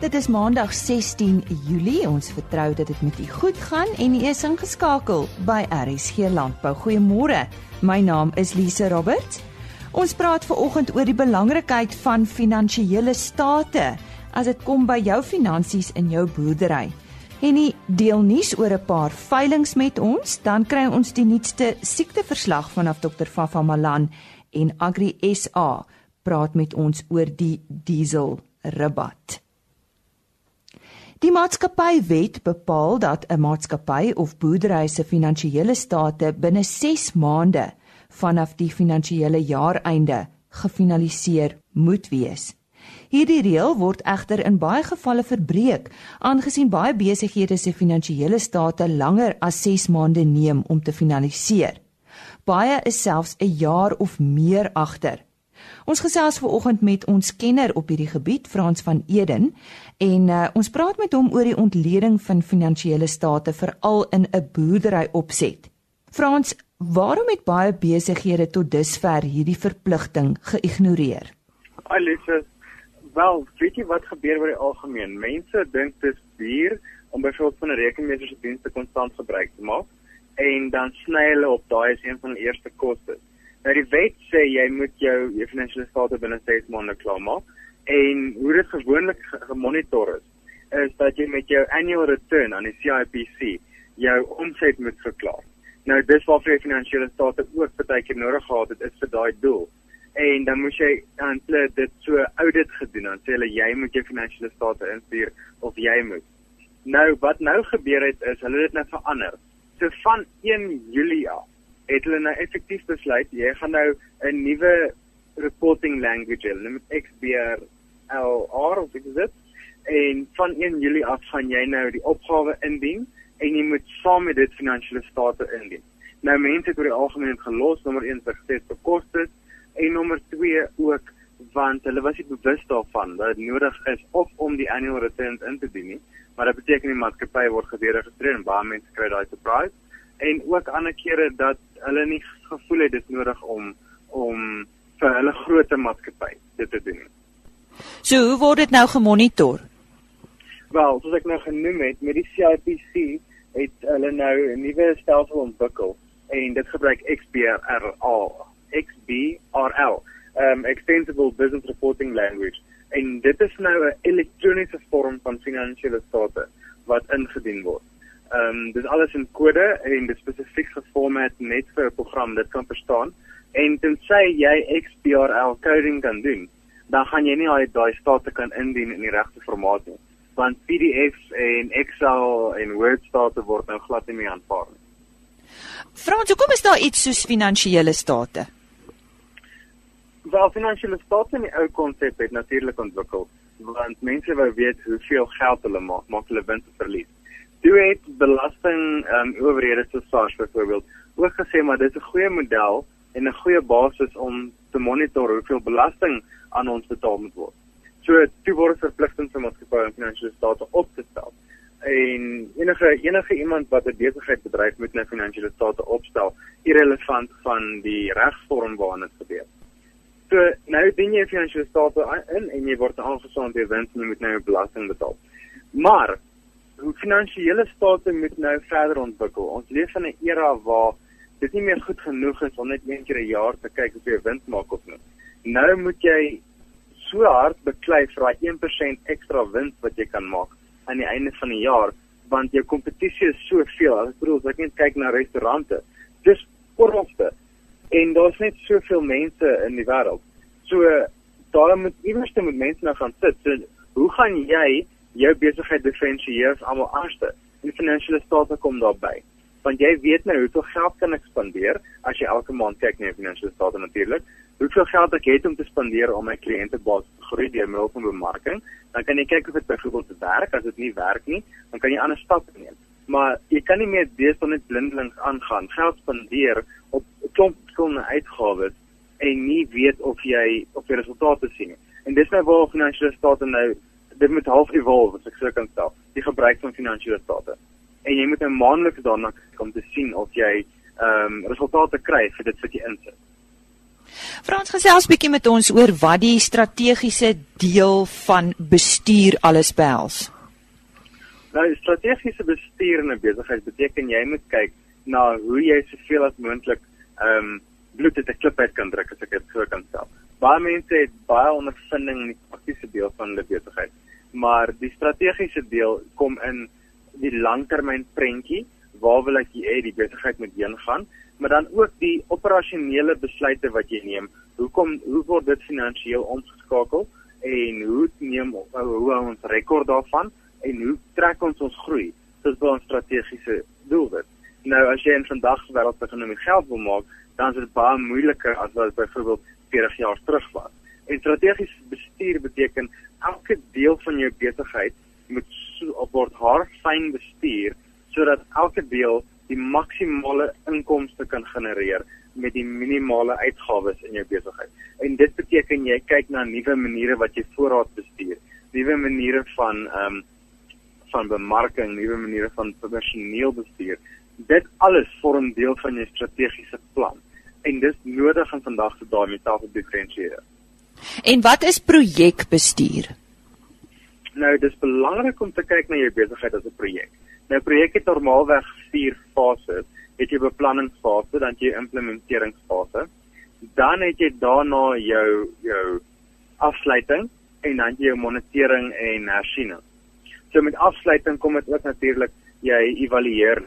Dit is Maandag 16 Julie. Ons vertrou dat dit met u goed gaan en u is ingeskakel by RSG Landbou. Goeiemôre. My naam is Lise Roberts. Ons praat ver oggend oor die belangrikheid van finansiële state as dit kom by jou finansies in jou boerdery. En nie deel nuus oor 'n paar veilinge met ons, dan kry ons die nuutste siekteverslag vanaf Dr. Fafa Malan en Agri SA praat met ons oor die diesel rabat. Die maatskappywet bepaal dat 'n maatskappy of boerdery se finansiële state binne 6 maande vanaf die finansiële jaareinde gefinaliseer moet wees. Hierdie reël word egter in baie gevalle verbreek, aangesien baie besighede se finansiële state langer as 6 maande neem om te finaliseer. Baie is selfs 'n jaar of meer agter. Ons gesels ver oggend met ons kenner op hierdie gebied, Frans van Eden, en uh, ons praat met hom oor die ontleding van finansiële state veral in 'n boerdery opset. Frans, waarom het baie besighede tot dusver hierdie verpligting geïgnoreer? Alise, wel, weet jy wat gebeur oor die algemeen? Mense dink dit is duur om byvoorbeeld van 'n rekenmeester se dienste konstant gebruik te maak en dan sny hulle op daai is een van die eerste kostes. Nou die wet sê jy moet jou jou finansiële state binne 6 maande klaarmaak en hoe dit gewoonlik gemonitor is is dat jy met jou annual return aan die CIPC jou omset moet verklaar. Nou dis waarvoor jy finansiële state ook baie keer nodig gehad het is vir daai doel. En dan moet jy dan dit so audit gedoen dan sê hulle jy moet jou finansiële state instuur of jy moet. Nou wat nou gebeur het is hulle het dit nou verander. So van 1 Julie af het hulle nou effektief besluit jy gaan nou 'n nuwe reporting language hê, met XBRL of is dit? En van 1 Julie af gaan jy nou die opgawe indien en jy moet saam met dit finansiële state indien. Nou mense het oor die algemeen gelos nommer 1 vir vir kostes en nommer 2 ook want hulle was nie bewus daarvan dat dit nodig is of om die annual returns in te dien nie, maar dit beteken die maatskappy word geregistreer en baie mense kry daai surprise en ook ander kere dat hulle nie gevoel het dit nodig om om vir hulle groot maatskappy dit te doen. So hoe word dit nou gemonitor? Wel, soos ek nou genoem het, met die CIPC het hulle nou 'n nuwe stelsel ontwikkel en dit gebruik XBRL, XBRL, um extensible business reporting language. En dit is nou 'n elektroniese vorm van finansiële state wat ingedien word. Ehm um, dis alles in kode en dit spesifiek geformat net vir 'n program dit kan verstaan. En tensy jy XBRL coding kan doen, dan gaan jy nie al daai state kan indien in die regte formaat nie, want PDFs en Excel en Word state word nou glad nie meer aanvaar nie. Frans, hoekom is daar iets soos finansiële state? Wel, finansiële state in die ou konsep het natuurlik ontwikkel want mense wou weet hoeveel geld hulle maak, maak hulle wins of verlies. Toe het belasting ehm um, owerhede soos SARS byvoorbeeld ook gesê maar dit is 'n goeie model en 'n goeie basis om te monitor hoeveel belasting aan ons betaal moet word. So toe word verpligting vir maatskappye en finansiële state op te stel. En enige enige iemand wat 'n besigheid bedryf moet nou finansiële state opstel, irrelevant van die regsvorm waarna dit gebeur. So nou dien jy finansiële state in en jy word aangesaan deur wins en jy moet nou belasting betaal. Maar hoe finansiële state moet nou verder ontwikkel. Ons leef in 'n era waar dit nie meer goed genoeg is om net een keer 'n jaar te kyk of jy wind maak of nie. Nou moet jy so hard beklei vir daai 1% ekstra wins wat jy kan maak aan die einde van die jaar want jou kompetisie is soveel. Ek bedoel, as ek net kyk na restaurante, dis oralste en daar's net soveel mense in die wêreld. So daar moet iewers moet mense nou gaan sit. So hoe gaan jy jou besigheid diferensieer as almal anderste. Die finansiële state kom daarbey. Want jy weet nou hoeveel geld kan ek spandeer as jy elke maand kyk na jou finansiële state natuurlik. Hoeveel geld ek het om te spandeer om my kliëntebasis te groei deur middel van bemarking? Dan kan jy kyk of dit byvoorbeeld werk. As dit nie werk nie, dan kan jy ander stappe neem. Maar jy kan nie meer deesdae net blindelings aangaan, geld spandeer op 'n klomp verskillende uitgawes en nie weet of jy of jy resultate sien nie. En dis nou waar finansiële state nou dit moet half evolve as ek sou kan stel die gebruik van finansiële state en jy moet 'n maandeliks daarna kyk om te sien of jy ehm um, resultate kry vir dit wat jy insit Frans gesels bietjie met ons oor wat die strategiese deel van bestuur alles behels. Nou, strategiese bestuur in 'n besigheid beteken jy moet kyk na hoe jy soveel as moontlik ehm um, bloed uit 'n klip uit kan druk as ek dit so kan stel. Baie mense het baie ondervinding in die praktiese deel van die besigheid, maar die strategiese deel kom in die langtermyn prentjie, waar wil ek hê die besigheid moet heen gaan? maar dan ook die operasionele besluite wat jy neem. Hoekom hoe word dit finansiëel omgeskakel en hoe neem hoe hou ons rekord daarvan en hoe trek ons ons groei tot by ons strategiese doelwit. Nou as jy in vandag se wêreld om geld wil maak, dan is dit baie moeiliker as wat byvoorbeeld 40 jaar terug was. En strategiese bestuur beteken elke deel van jou besigheid moet so word haar fyn bestuur sodat elke deel die maksimale inkomste kan genereer met die minimale uitgawes in jou besigheid. En dit beteken jy kyk na nuwe maniere wat jy voorraad bestuur, nuwe maniere van ehm um, van bemarking, nuwe maniere van personeel bestuur. Dit alles vorm deel van jou strategiese plan. En dis nodig in vandag se dae met tafel diferensieer. En wat is projekbestuur? Nou, dis belangrik om te kyk na jou besigheid as 'n projek. Nou projek het normaalweg 4 fases. Het jy beplanningsfase, dan jy implementeringsfase. Dan het jy daarna jou jou afsluiting en dan jou monitering en hersiening. So met afsluiting kom dit ook natuurlik jy evalueer.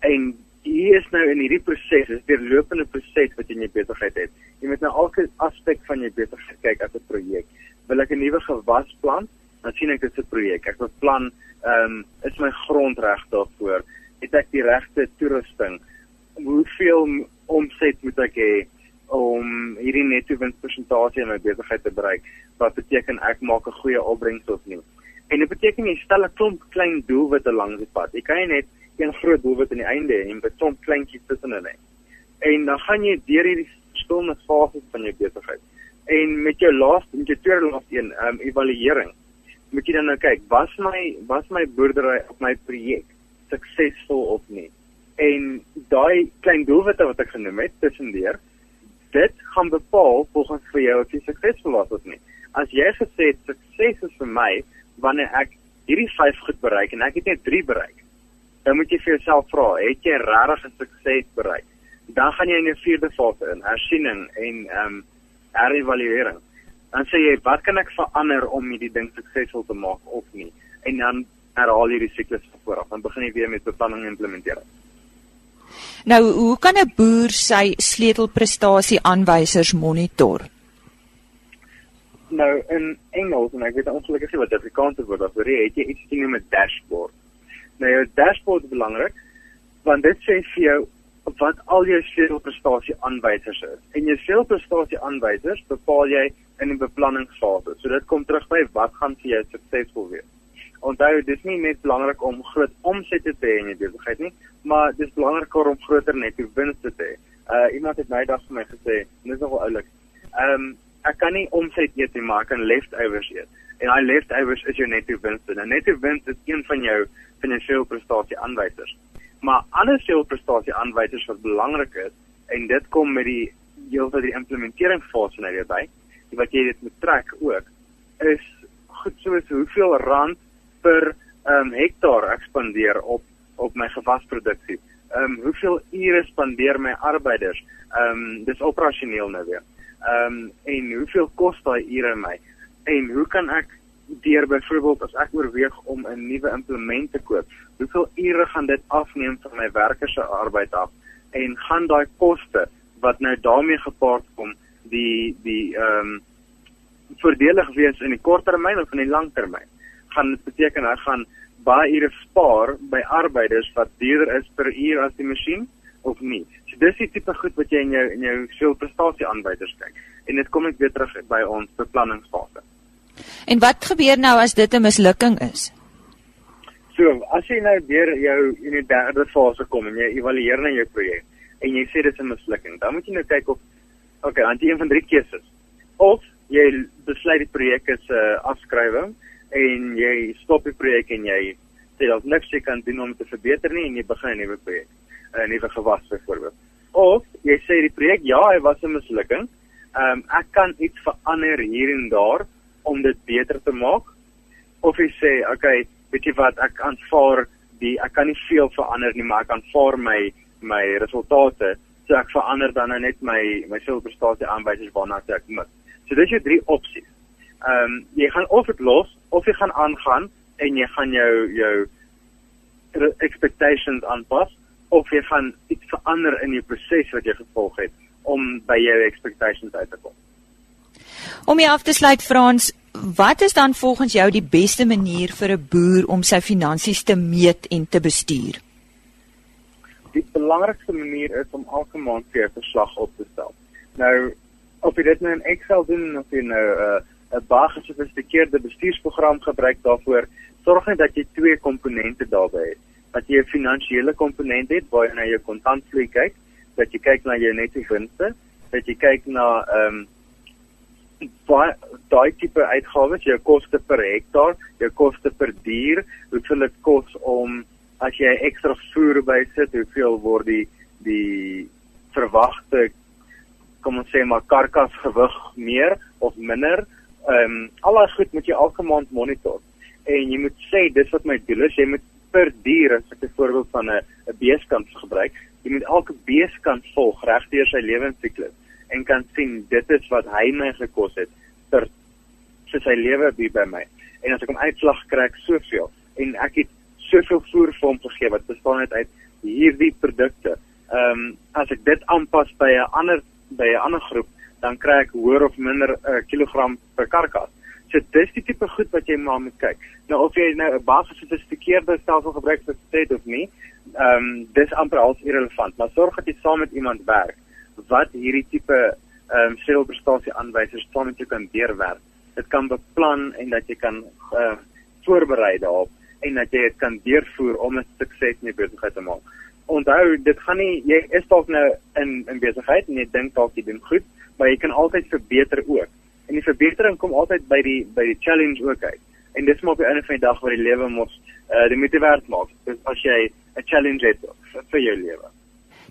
En hier is nou in hierdie proses, is 'n deurlopende proses wat jy in jou besigheid het. Jy moet nou elke aspek van jou besigheid kyk as 'n projek. Wil ek 'n nuwe gewas plant? Dan sien ek dit is 'n projek. Ek beplan ehm um, is my grondreg daarvoor? Het ek die regte toerusting? Hoeveel omset moet ek hê om hierdie netto winspersentasie in my besigheid te bereik? Wat beteken ek maak 'n goeie opbrengs of nie? En dit beteken jy stel 'n klomp klein doelwitte langs die pad. Jy kan nie net een groot doelwit aan die einde en 'n klomp kleintjies tussenin hê. En dan gaan jy deur hierdie verskillende fases van jou besigheid. En met jou laaste, met jou tweede laaste een, ehm um, evaluering moet jy dan nou kyk, was my was my boerdery op my projek suksesvol of nie? En daai klein doelwitte wat ek genoem het tussendeur, dit gaan bepaal volgens vir jou of jy suksesvol was of nie. As jy gesê het sukses is vir my wanneer ek hierdie 5 goed bereik en ek het net 3 bereik, dan moet jy vir jouself vra, het jy regtig 'n sukses bereik? Dan gaan jy in 'n vierde fase in, hersiening en ehm um, herevaluering. Dan sê jy wat kan ek verander om hierdie ding suksesvol te maak of nie? En dan herhaal jy die siklus van voor af. Dan begin jy weer met beplanning implementeer nou hoe kan 'n boer sy sleutelprestasie aanwysers monitor? Nou in Engels en ek weet ongelukkig nie wat Afrikaans word daarvoor het jy iets genoem 'n dashboard nou jou dashboard is belangrik want dit sê vir jou wat al jou sleutelprestasie aanwysers is en jou sleutelprestasie aanwysers bepaal jy in die beplanningsfase. So dit kom terug by wat gaan vir jou suksesvol wees. Onthou, dis nie net belangrik om groot omsette te hê in jou besigheid nie, maar dis belangriker om groter netto wins te hê. Uh iemand het my dag vir my gesê, dis nogal oulik. Ehm um, ek kan nie omset eet nie, maar ek kan leftovers eet. En daai leftovers is jou netto wins. En netto wins is een van jou finansiële prestasie aanwysers. Maar ander seel prestasie aanwysers wat belangrik is en dit kom met die heeltyd die implementeringsfase nou weer by wat jy dit moet trek ook is goed soos hoeveel rand per um, hektaar ek spandeer op op my gewasproduksie. Ehm um, hoeveel ure spandeer my arbeiders? Ehm um, dis operasioneel nou weer. Ehm um, en hoeveel kos daai ure my? En hoe kan ek deur byvoorbeeld as ek oorweeg om 'n nuwe implement te koop, hoeveel ure gaan dit afneem van my werkers se arbeid af? En gaan daai koste wat nou daarmee gepaard kom die die ehm um, voordelig wees in die korttermyn of in die langtermyn. Gaan dit beteken hy gaan baie ure spaar by arbeiders wat duurder is per uur as die masjien of nie. So dis die tipe goed wat jy in jou in jou seel prestasie aanwysers kyk. En dit kom ek weer terug by ons beplanningsfase. En wat gebeur nou as dit 'n mislukking is? So, as jy nou deur jou in die derde fase kom en jy evalueer na jou projek en jy sê dit is 'n mislukking, dan moet jy nou kyk of Okay, dan jy een van drie keuses. Of jy besluit die projek is 'n uh, afskrywing en jy stop die projek en jy sê daar's niks jy kan doen om dit te verbeter nie en jy begin 'n nuwe projek, 'n nuwe gewas byvoorbeeld. of jy sê die projek ja, hy was 'n mislukking. Ehm um, ek kan iets verander hier en daar om dit beter te maak. Of jy sê, okay, weet jy wat, ek aanvaar die ek kan nie veel verander nie, maar ek aanvaar my my resultate. So ek verander dan nou net my my silverstasie aanwysers waarna ek moet. So dis jou drie opsies. Ehm um, jy gaan of dit los of jy gaan aangaan en jy gaan jou jou expectations aanpas of jy gaan iets verander in die proses wat jy gevolg het om by jou expectations uit te kom. Om jy af te sluit Frans, wat is dan volgens jou die beste manier vir 'n boer om sy finansies te meet en te bestuur? Die belangrikste manier is om elke maand vir 'n verslag op te stel. Nou, of jy dit nou in Excel doen of jy nou 'n uh, 'n baie gesofistikeerde bestuursprogram gebruik daarvoor, sorg net dat jy twee komponente daarbey het. Dat jy 'n finansiële komponent het waar jy na jou kontantvloei kyk, dat jy kyk na jou netto winste, dat jy kyk na ehm um, daai tipe uitgawes, jou koste per hektaar, jou koste per dier, hoeveel dit kos om as jy ekstra voer bysit, hoeveel word die die verwagte kom ons sê maar karkas gewig meer of minder. Ehm um, al daai goed moet jy elke maand monitor en jy moet sê dis wat my doel is jy moet per dier as ek 'n voorbeeld van 'n 'n beeskant gebruik jy moet elke beeskant volg regdeur sy lewensiklus en kan sien dit is wat hy my gekos het ter vir sy lewe by by my. En as ek hom uitslag kry soveel. En ek het soveel voer vir hom gegee wat bestaan uit uit hierdie produkte. Ehm um, as ek dit aanpas by 'n ander by 'n ander groep dan kry ek hoër of minder 'n uh, kilogram per karkas So dis die tipe goed wat jy maar moet kyk. Nou of jy nou 'n baie gesofistikeerde stelsel gebruik vir dit of nie, ehm um, dis amper als irrelevant, maar sorg dat jy saam met iemand werk wat hierdie tipe ehm um, selfprestasie aanwysers saam met jou kan deurwerk. Dit kan beplan en dat jy kan uh, voorberei daarop en dat jy dit kan deurvoer om 'n sukses in jou besigheid te maak. Onthou, dit gaan nie jy is dalk nou in in besigheid en jy dink dalk jy doen goed, maar jy kan altyd verbeter ook en die verbetering kom altyd by die by die challenge ook uit. En dis maar op die einde van die dag waar die lewe mos uh, die moeite werd maak. Dus as jy 'n challenge het vir, vir jou lewe.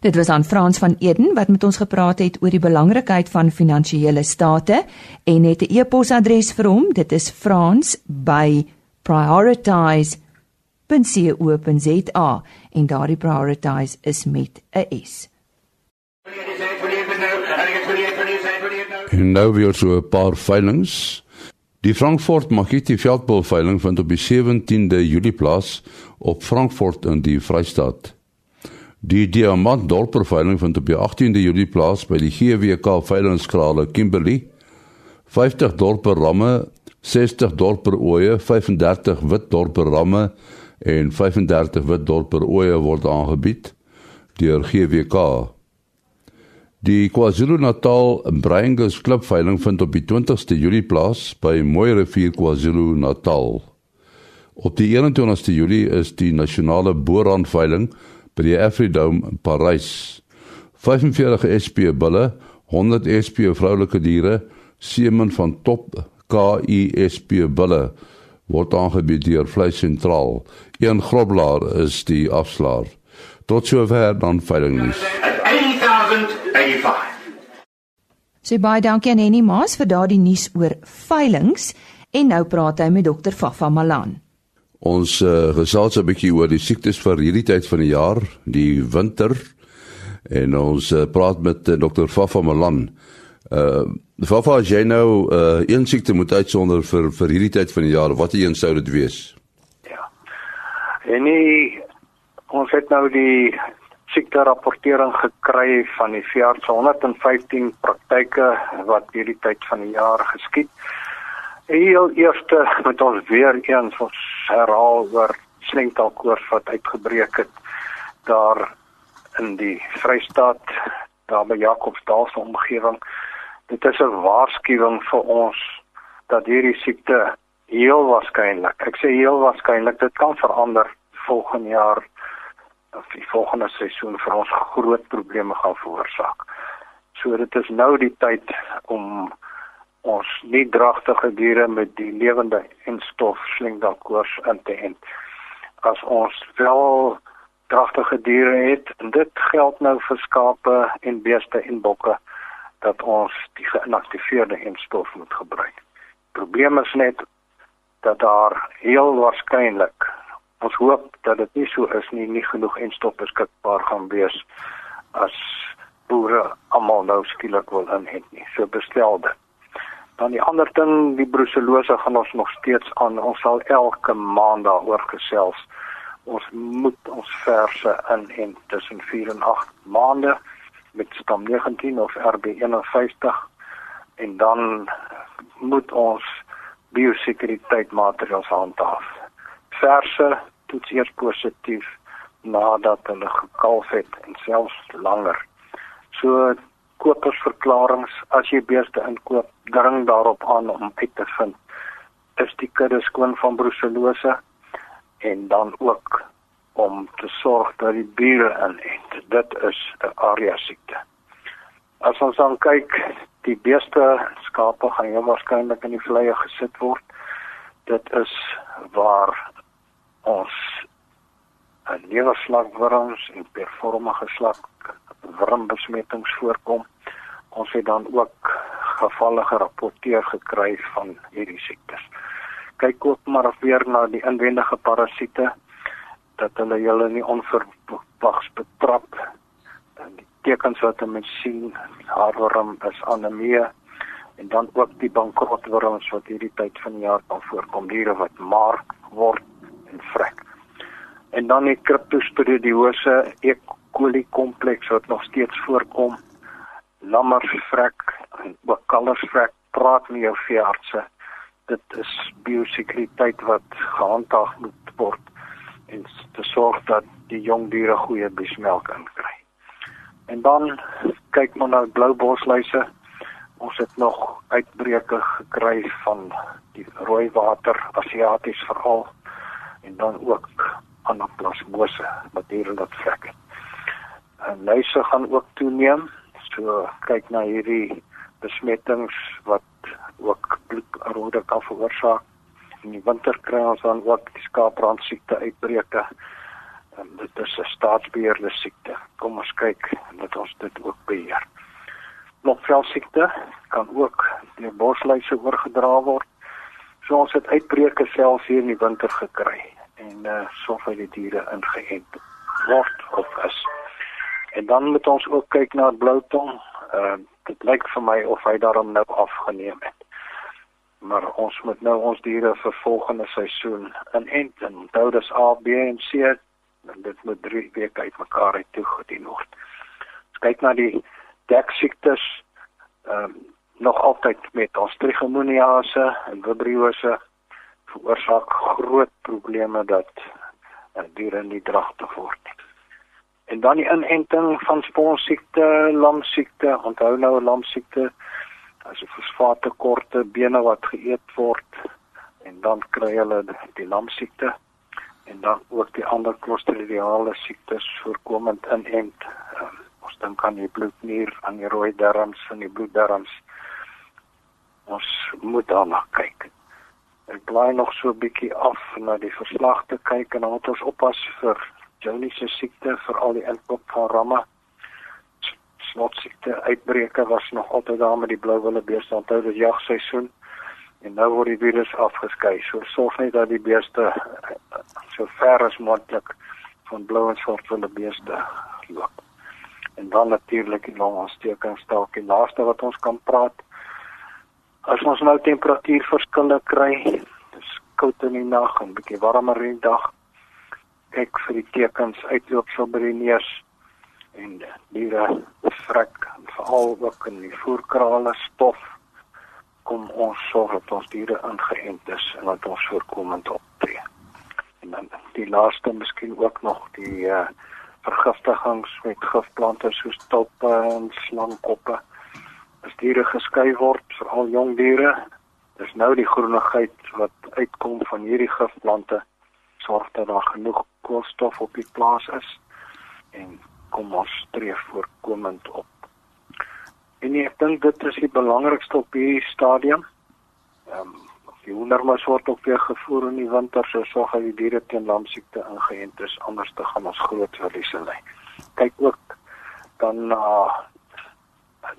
Dit was aan Frans van Eden wat met ons gepraat het oor die belangrikheid van finansiële state en het 'n e-posadres vir hom. Dit is frans by prioritize.co.za en daardie prioritize is met 'n S. En nou weer so 'n paar veilinge. Die Frankfurt Magiti veldbal veiling vind op die 17de Julie plaas op Frankfurt in die Vrystaat. Die Diamant Dorper veiling vind op die 18de Julie plaas by die GWK veilingskrale Kimberley. 50 dorper ramme, 60 dorper ooe, 35 wit dorper ramme en 35 wit dorper ooe word aangebied deur GWK. Die KwaZulu-Natal Breingus klubveiling vind op die 20ste Julie plaas by Mooi Rivier KwaZulu-Natal. Op die 21ste Julie is die nasionale boorhandveiling by die Afridome Parys. 45 SP bulle, 100 SP vroulike diere, semen van top KISP bulle word aangebied deur Vleis Sentraal. Een groblaar is die afslaer. Tot sover dan veiling nuus. Sy baie dankie aan Henny Maas vir daardie nuus oor veilinge en nou praat hy met dokter Fafa Malan. Ons uh, gesels 'n bietjie oor die siektes vir hierdie tyd van die jaar, die winter. En ons uh, praat met uh, dokter Fafa Malan. Uh Fafa, as jy nou uh een siekte moet uitsonder vir vir hierdie tyd van die jaar, watter een sou dit wees? Ja. En nee, ons het nou die siekte rapportering gekry van die veearts 115 praktyke wat hierdie tyd van die jaar geskied. Heel eerste moet ons weer eens ons herhaal oor slinktalkoors wat uitgebreek het daar in die Vrystaat daar by Jacobsdal se omgewing. Dit is 'n waarskuwing vir ons dat hierdie siekte heel waarskynlik, ek sê heel waarskynlik dit kan verander volgende jaar die volgende seisoen vir ons groot probleme gaan veroorsaak. So dit is nou die tyd om ons nie dragtige diere met die lewende en stof slingdalkoors in te ent. As ons wel dragtige diere het en dit geld nou vir skape en beeste en bokke dat ons die geïnaktiveerde enstof moet gebruik. Probleem is net dat daar heel waarskynlik ons hoop dat dit nie so is nie, nie genoeg enstof beskikbaar gaan wees as boere almal nou skielik wil inent nie. So bestel dit. Dan die ander ding, die bruselose gaan ons nog steeds aan. Ons sal elke maand daaroor gesels. Ons moet ons verse inent tussen 4 en 8 maande met stam 19 of RB51 en dan moet ons biosekuriteit handhaaf. Verse toets eers positief nadat hulle gekalf het en selfs langer. So kopersverklaringe as jy beeste inkoop, dring daarop aan om uit te vind is die kudde skoon van bruselose en dan ook om te sorg dat die bure inent. Dit is 'n area siekte. As ons dan kyk, die beeste skape gaan heel waarskynlik in die vleie gesit word. Dit is waar ons 'n lewerslagwurms en performige slag wurmbesmettings voorkom. Ons het dan ook gevalle gerapporteer gekry van hierdie siektes. Kyk ook maar weer na die inwendige parasiete dat hulle julle nie onverwags betrap. En die tekens wat moet sien, haarworm is anemie en dan ook die bankrotworms wat hierdie tyd van die jaar kan voorkom, diere wat maar word en vrek. En dan die cryptosporidiose E. coli kompleks wat nog steeds voorkom. Lammersvrek en ook kalversvrek, praat met jou veeartse. Dit is biosekuriteit wat gehandhaaf moet word en te sorg dat die jong diere goeie besmelk inkry. En dan kyk maar na bloubosluise. Ons het nog uitbreke gekry van die rooi water asiaties veral en dan ook anaplasmose wat hier in dat vlek. En luise gaan ook toeneem. So kyk na hierdie besmettings wat ook bloedrode kan veroorsaak in die winter kry ons dan ook die skaapbrand siekte uitbreke. En dit is 'n staatsbeheerde siekte. Kom ons kyk dat ons dit ook beheer. Lokvel siekte kan ook deur bosluise oorgedra word. So ons het uitbreke selfs hier in die winter gekry en uh, soveel die diere ingeënt word of is. En dan moet ons ook kyk na blou tong. Ehm uh, dit lyk vir my of hy daarom nou afgeneem het maar ons moet nou ons diere vir volgende seisoen inent en onthou dis A, B en C en dit moet 3 weke uitmekaar uit toe gedien word. Ons kyk na die deksiektes ehm um, nog altyd met ons trichomoniase en vibriose veroorsaak groot probleme dat uh, diere nie dragtig word nie. En dan die inenting van sponsiekte, lamsiekte, onthou nou lamsiekte as 'n fosfaattekorte bene wat geëet word en dan kry hulle die lamsiekte en dan ook die ander klostridiale siektes voorkomend in ent. Um, ons dink aan die bloednier, aan die rooi darms en die bloeddarms. Ons moet daarna kyk. Ek bly nog so 'n bietjie af na die verslag te kyk en moet ons oppas vir Johnny's siekte vir al die inkoop van ramme. Snotsiekte uitbreke was nog altyd daar met die blou wille beeste onthou dit jagseisoen en nou word die virus afgeskei. So sorg net dat die beeste so ver as moontlik van blou en swart wille beeste loop. En dan natuurlik die longontsteking dalk die laaste wat ons kan praat as ons nou temperatuurverskille kry dis koud in die nag en bietjie warmer in die dag kyk vir die tekens uitloop so by die neus en diere vrek veral ook in die voerkrale stof kom ons sorg dat ons diere ingeënt is en dat ons voorkomend optree. En dan die laaste miskien ook nog die uh, vergiftigings met gifplante soos tulpe en slangkoppe. As diere geskei word, veral jong diere, dis nou die groenigheid wat uitkom van hierdie gifplante sorg dat daar genoeg koolstof op die plaas is en kom ons streef voorkomend op. En ek dink dit is die belangrikste op hierdie stadium. Ehm um, Die hoendermas word ook weer gevoer in die winter so sorg dat die diere teen lamsiekte ingeënt is anders te gaan ons groot verliese ly. Kyk ook dan na uh,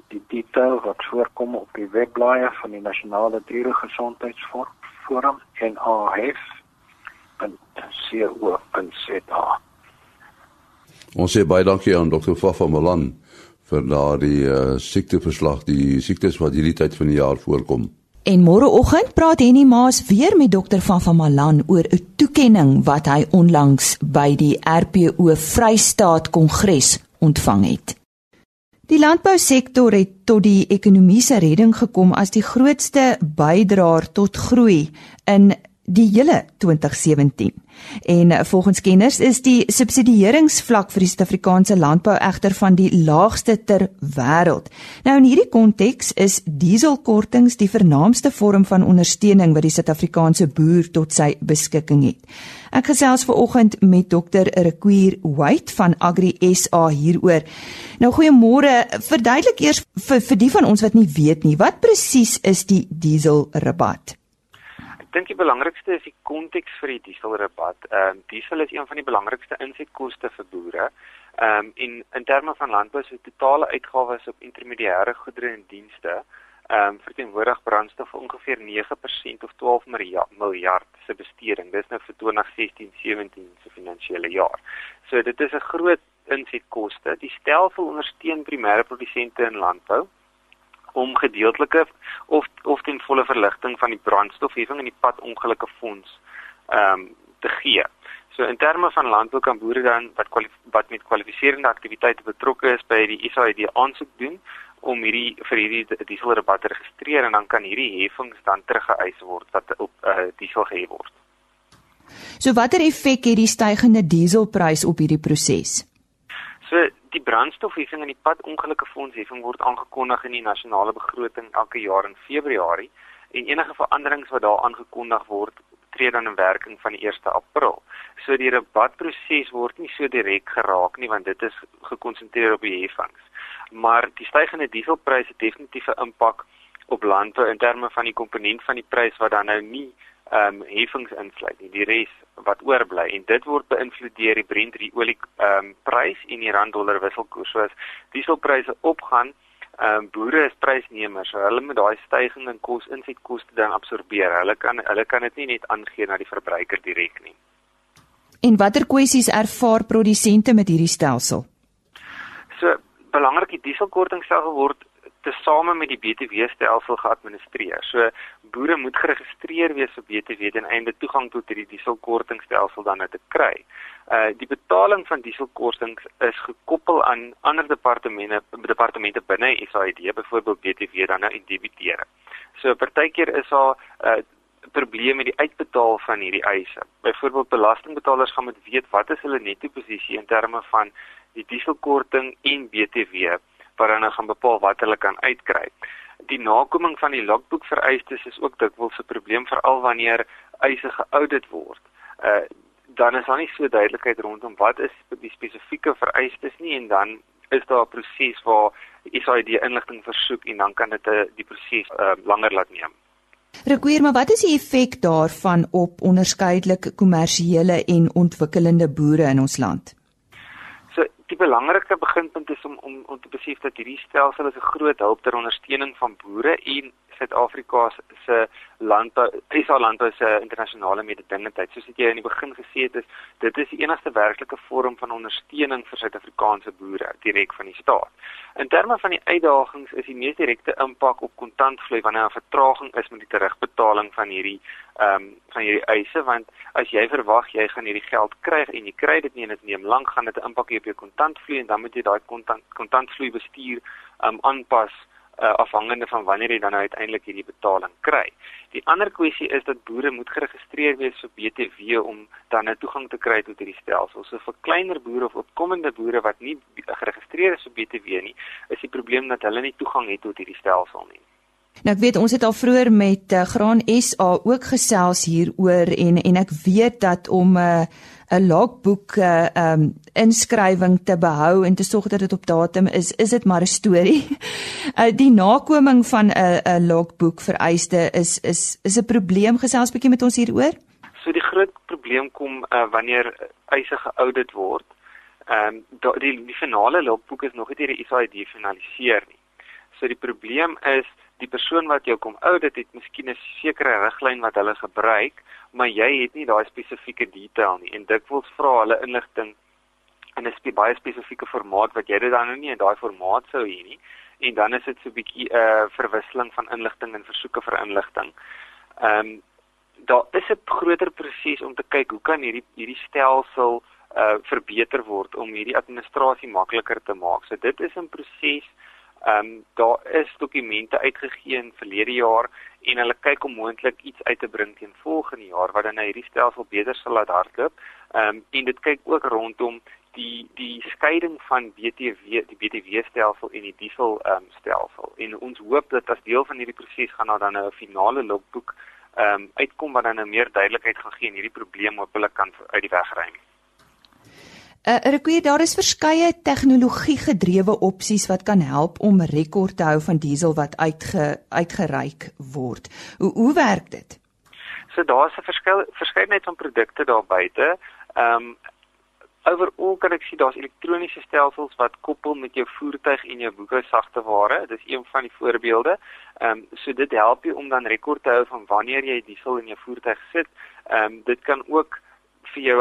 die detail wat voorkom op die webblaaie van die Nasionale Dieregesondheidsforum en AHF en co.za. Ons sê baie dankie aan Dr. Fafa Malan vir daardie uh, siekteverslag, die siektes wat hierdie tyd van die jaar voorkom. En môreoggend praat Henny Maas weer met dokter van van Malan oor 'n toekenning wat hy onlangs by die RPO Vrystaat Kongres ontvang het. Die landbousektor het tot die ekonomiese redding gekom as die grootste bydraer tot groei in die hele 2017. En volgens kenners is die subsidieringsvlak vir die Suid-Afrikaanse landbou egter van die laagste ter wêreld. Nou in hierdie konteks is dieselkortings die vernaamste vorm van ondersteuning wat die Suid-Afrikaanse boer tot sy beskikking het. Ek gesels ver oggend met Dr. Requier White van Agri SA hieroor. Nou goeiemôre, verduidelik eers vir vir die van ons wat nie weet nie, wat presies is die dieselrabat? Dink die belangrikste is die konteks vir die dieselrabat. Ehm um, diesel is een van die belangrikste insetkoste vir boere. Ehm um, en in terme van landbou se totale uitgawes op intermediêre goedere en dienste, ehm um, verteenwoordig brandstof ongeveer 9% of 12 miljard se besteding. Dis nou vir 2016-17 se finansiële jaar. So dit is 'n groot insetkoste. Die stelsel ondersteun primêre produsente in landbou om gedeeltelike of of ten volle verligting van die brandstofheffing in die padongelukke fonds ehm um, te gee. So in terme van landbou kan boere dan wat wat met kwalifiserende aktiwiteite betrokke is by die SAID aansoek doen om hierdie vir hierdie dieselrabat te registreer en dan kan hierdie heffings dan teruggeëis word wat op uh, diesel gehef word. So watter effek het die stygende dieselprys op hierdie proses? So die brandstofheffing en die padongelukkefondseffing word aangekondig in die nasionale begroting elke jaar in Februarie en enige veranderings wat daar aangekondig word tree dan in werking van die 1 April. So die rabatproses word nie so direk geraak nie want dit is gekonsentreer op die heffings. Maar die stygende dieselpryse het definitief 'n impak op landbou in terme van die komponent van die prys wat dan nou nie ehm um, heffings insluit nie. Die res wat oorbly en dit word beïnvloed deur die Brent olie ehm um, prys en die rand dollar wisselkoers. So as dieselpryse opgaan, ehm um, boere is prysnemers. So hulle moet daai stygings in kos insetkoste dan absorbeer. Hulle kan hulle kan dit nie net aangee na die verbruiker direk nie. En watter kwessies ervaar produsente met hierdie stelsel? So belangrik die dieselkortingstelsel word tesame met die BTW stelsel geadministreer. So boere moet geregistreer wees vir BTW ten einde toegang tot hierdie dieselkortingstelsel dan te kry. Uh die betaling van dieselkortings is gekoppel aan ander departemente departemente binne SAID, byvoorbeeld BTW dan nou en debiteure. So partykeer is daar uh probleme met die uitbetaal van hierdie eise. Byvoorbeeld belastingbetalers gaan moet weet wat is hulle netto posisie in terme van die dieselkorting en BTW wat nou gaan bepaal wat hulle kan uitkry. Die nakoming van die logboek vereistes is ook dikwels 'n probleem veral wanneer eise geaudit word. Uh dan is daar nie so duidelikheid rondom wat is die spesifieke vereistes nie en dan is daar 'n proses waar SAID inligting versoek en dan kan dit uh, die proses uh, langer laat neem. Reguier, maar wat is die effek daarvan op onderskeidelike kommersiële en ontwikkelende boere in ons land? Die belangrikste beginpunt is om om om te besef dat hierdie stelsel is 'n groot hulp ter ondersteuning van boere en Suid-Afrika se landbou, SA landbou se internasionale mededingendheid. Soos ek jy in die begin gesê het, is dit is die enigste werklike vorm van ondersteuning vir Suid-Afrikaanse boere direk van die staat. In terme van die uitdagings is die mees direkte impak op kontantvloei wanneer 'n vertraging is met die terugbetaling van hierdie ehm um, van hierdie eise want as jy verwag jy gaan hierdie geld kry en jy kry dit nie en dit neem lank gaan dit 'n impak hê op jou kontantvloei en dan moet jy daai kontant kontantvloei bestuur ehm um, aanpas uh, afhangende van wanneer jy dan nou uiteindelik hierdie betaling kry. Die ander kwessie is dat boere moet geregistreer wees vir BTW om dan 'n nou toegang te kry tot hierdie stelsel. So vir kleiner boere of opkomende boere wat nie geregistreer is vir BTW nie, is die probleem dat hulle nie toegang het tot hierdie stelsel nie. Nou ek weet ons het al vroeër met uh, Graan SA ook gesels hieroor en en ek weet dat om 'n uh, 'n logboek 'n uh, um, inskrywing te behou en te sorg dat dit op datum is, is dit maar 'n storie. Uh, die nakoming van 'n 'n logboek vereiste is is is 'n probleem gesels bietjie met ons hieroor. So die groot probleem kom uh, wanneer eise geaudit word. Ehm um, die die finale logboek is nog nie deur die SAID finaliseer nie. So die probleem is die persoon wat jou kom audit het miskien 'n sekere riglyn wat hulle gebruik, maar jy het nie daai spesifieke detail nie en dikwels vra hulle inligting in 'n spe baie spesifieke formaat wat jy dit dan nou nie in daai formaat sou hê nie en dan is dit so 'n bietjie 'n uh, verwisseling van inligting en versoeke vir inligting. Ehm um, daar is 'n groter proses om te kyk hoe kan hierdie hierdie stelsel uh verbeter word om hierdie administrasie makliker te maak. So dit is 'n proses Ehm um, daar is dokumente uitgegee in verlede jaar en hulle kyk om moontlik iets uit te bring teen volgende jaar wat dan hierdie stelsel beter sal laat hardloop. Ehm um, en dit kyk ook rondom die die skeiding van BTW die BTW stelsel en die diesel ehm um, stelsel. En ons hoop dat as deel van hierdie proses gaan daar dan 'n finale logboek ehm um, uitkom wat dan 'n meer duidelikheid gaan gee en hierdie probleem op hulle kan uit die weg ruim. Uh, ek weet daar is verskeie tegnologie gedrewe opsies wat kan help om rekord te hou van diesel wat uitge, uitgereik word. Hoe hoe werk dit? So daar's 'n verskil verskeidenheid van produkte daar buite. Ehm um, Overal kan ek sien daar's elektroniese stelsels wat koppel met jou voertuig en jou boeke sagte ware. Dis een van die voorbeelde. Ehm um, so dit help jou om dan rekord te hou van wanneer jy diesel in jou voertuig sit. Ehm um, dit kan ook vir jou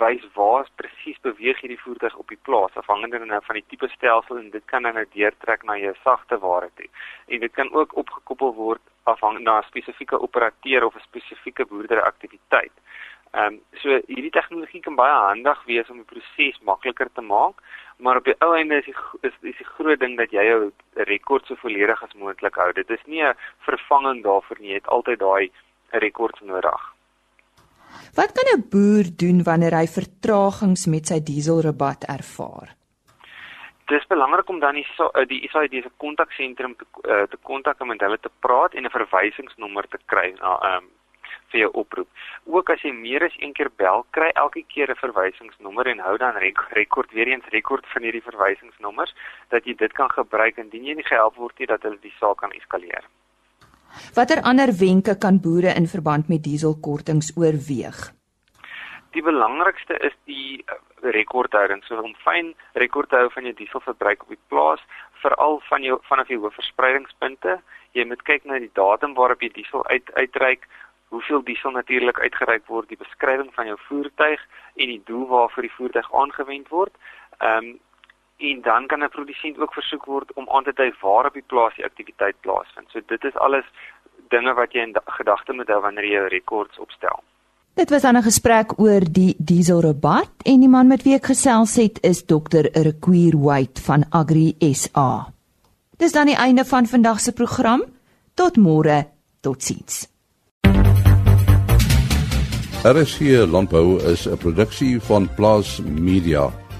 wys waar presies beweeg hierdie voertuig op die plaas afhangende van die tipe stelsel en dit kan dan nou deurtrek na jou sagte ware toe. En dit kan ook opgekoppel word afhangende na 'n spesifieke operateur of 'n spesifieke boerderyaktiwiteit. Ehm um, so hierdie tegnologie kan baie handig wees om die proses makliker te maak, maar op die ou einde is die is, is die groot ding dat jy jou rekord so volledig as moontlik hou. Dit is nie 'n vervanging daarvoor nie, jy het altyd daai rekord nodig. Wat kan 'n boer doen wanneer hy vertragings met sy dieselrabat ervaar? Dit is belangrik om dan die eh, die SAID se kontaksentrum te eh, te kontak om met hulle te praat en 'n verwysingsnommer te kry na ehm um, vir jou oproep. Ook as jy meer as een keer bel, kry elke keer 'n verwysingsnommer en hou dan rekord weer eens rekord van hierdie verwysingsnommers dat jy dit kan gebruik indien jy nie gehelp word nie dat hulle die saak kan eskaleer. Watter ander wenke kan boere in verband met dieselkortings oorweeg? Die belangrikste is die eh, rekordhouding. So om fyn rekord te hou van jou dieselverbruik op die plaas, veral van jou vanaf jou hoofverspreidingspunte. Jy moet kyk na die datum waarop jy diesel uit uitreik, hoeveel diesel natuurlik uitgereik word, die beskrywing van jou voertuig en die doel waarvoor die voertuig aangewend word. Ehm um, en dan kan 'n produsent ook versoek word om aan te dui waar op die plaas die aktiwiteit plaasvind. So dit is alles dinge wat jy in gedagte moet hou wanneer jy rekords opstel. Dit was 'n gesprek oor die dieselrabat en die man met wie ek gesels het is Dr. Requier White van Agri SA. Dis dan die einde van vandag se program. Tot môre. Totsiens. RSC Landbou is 'n produksie van Plaas Media.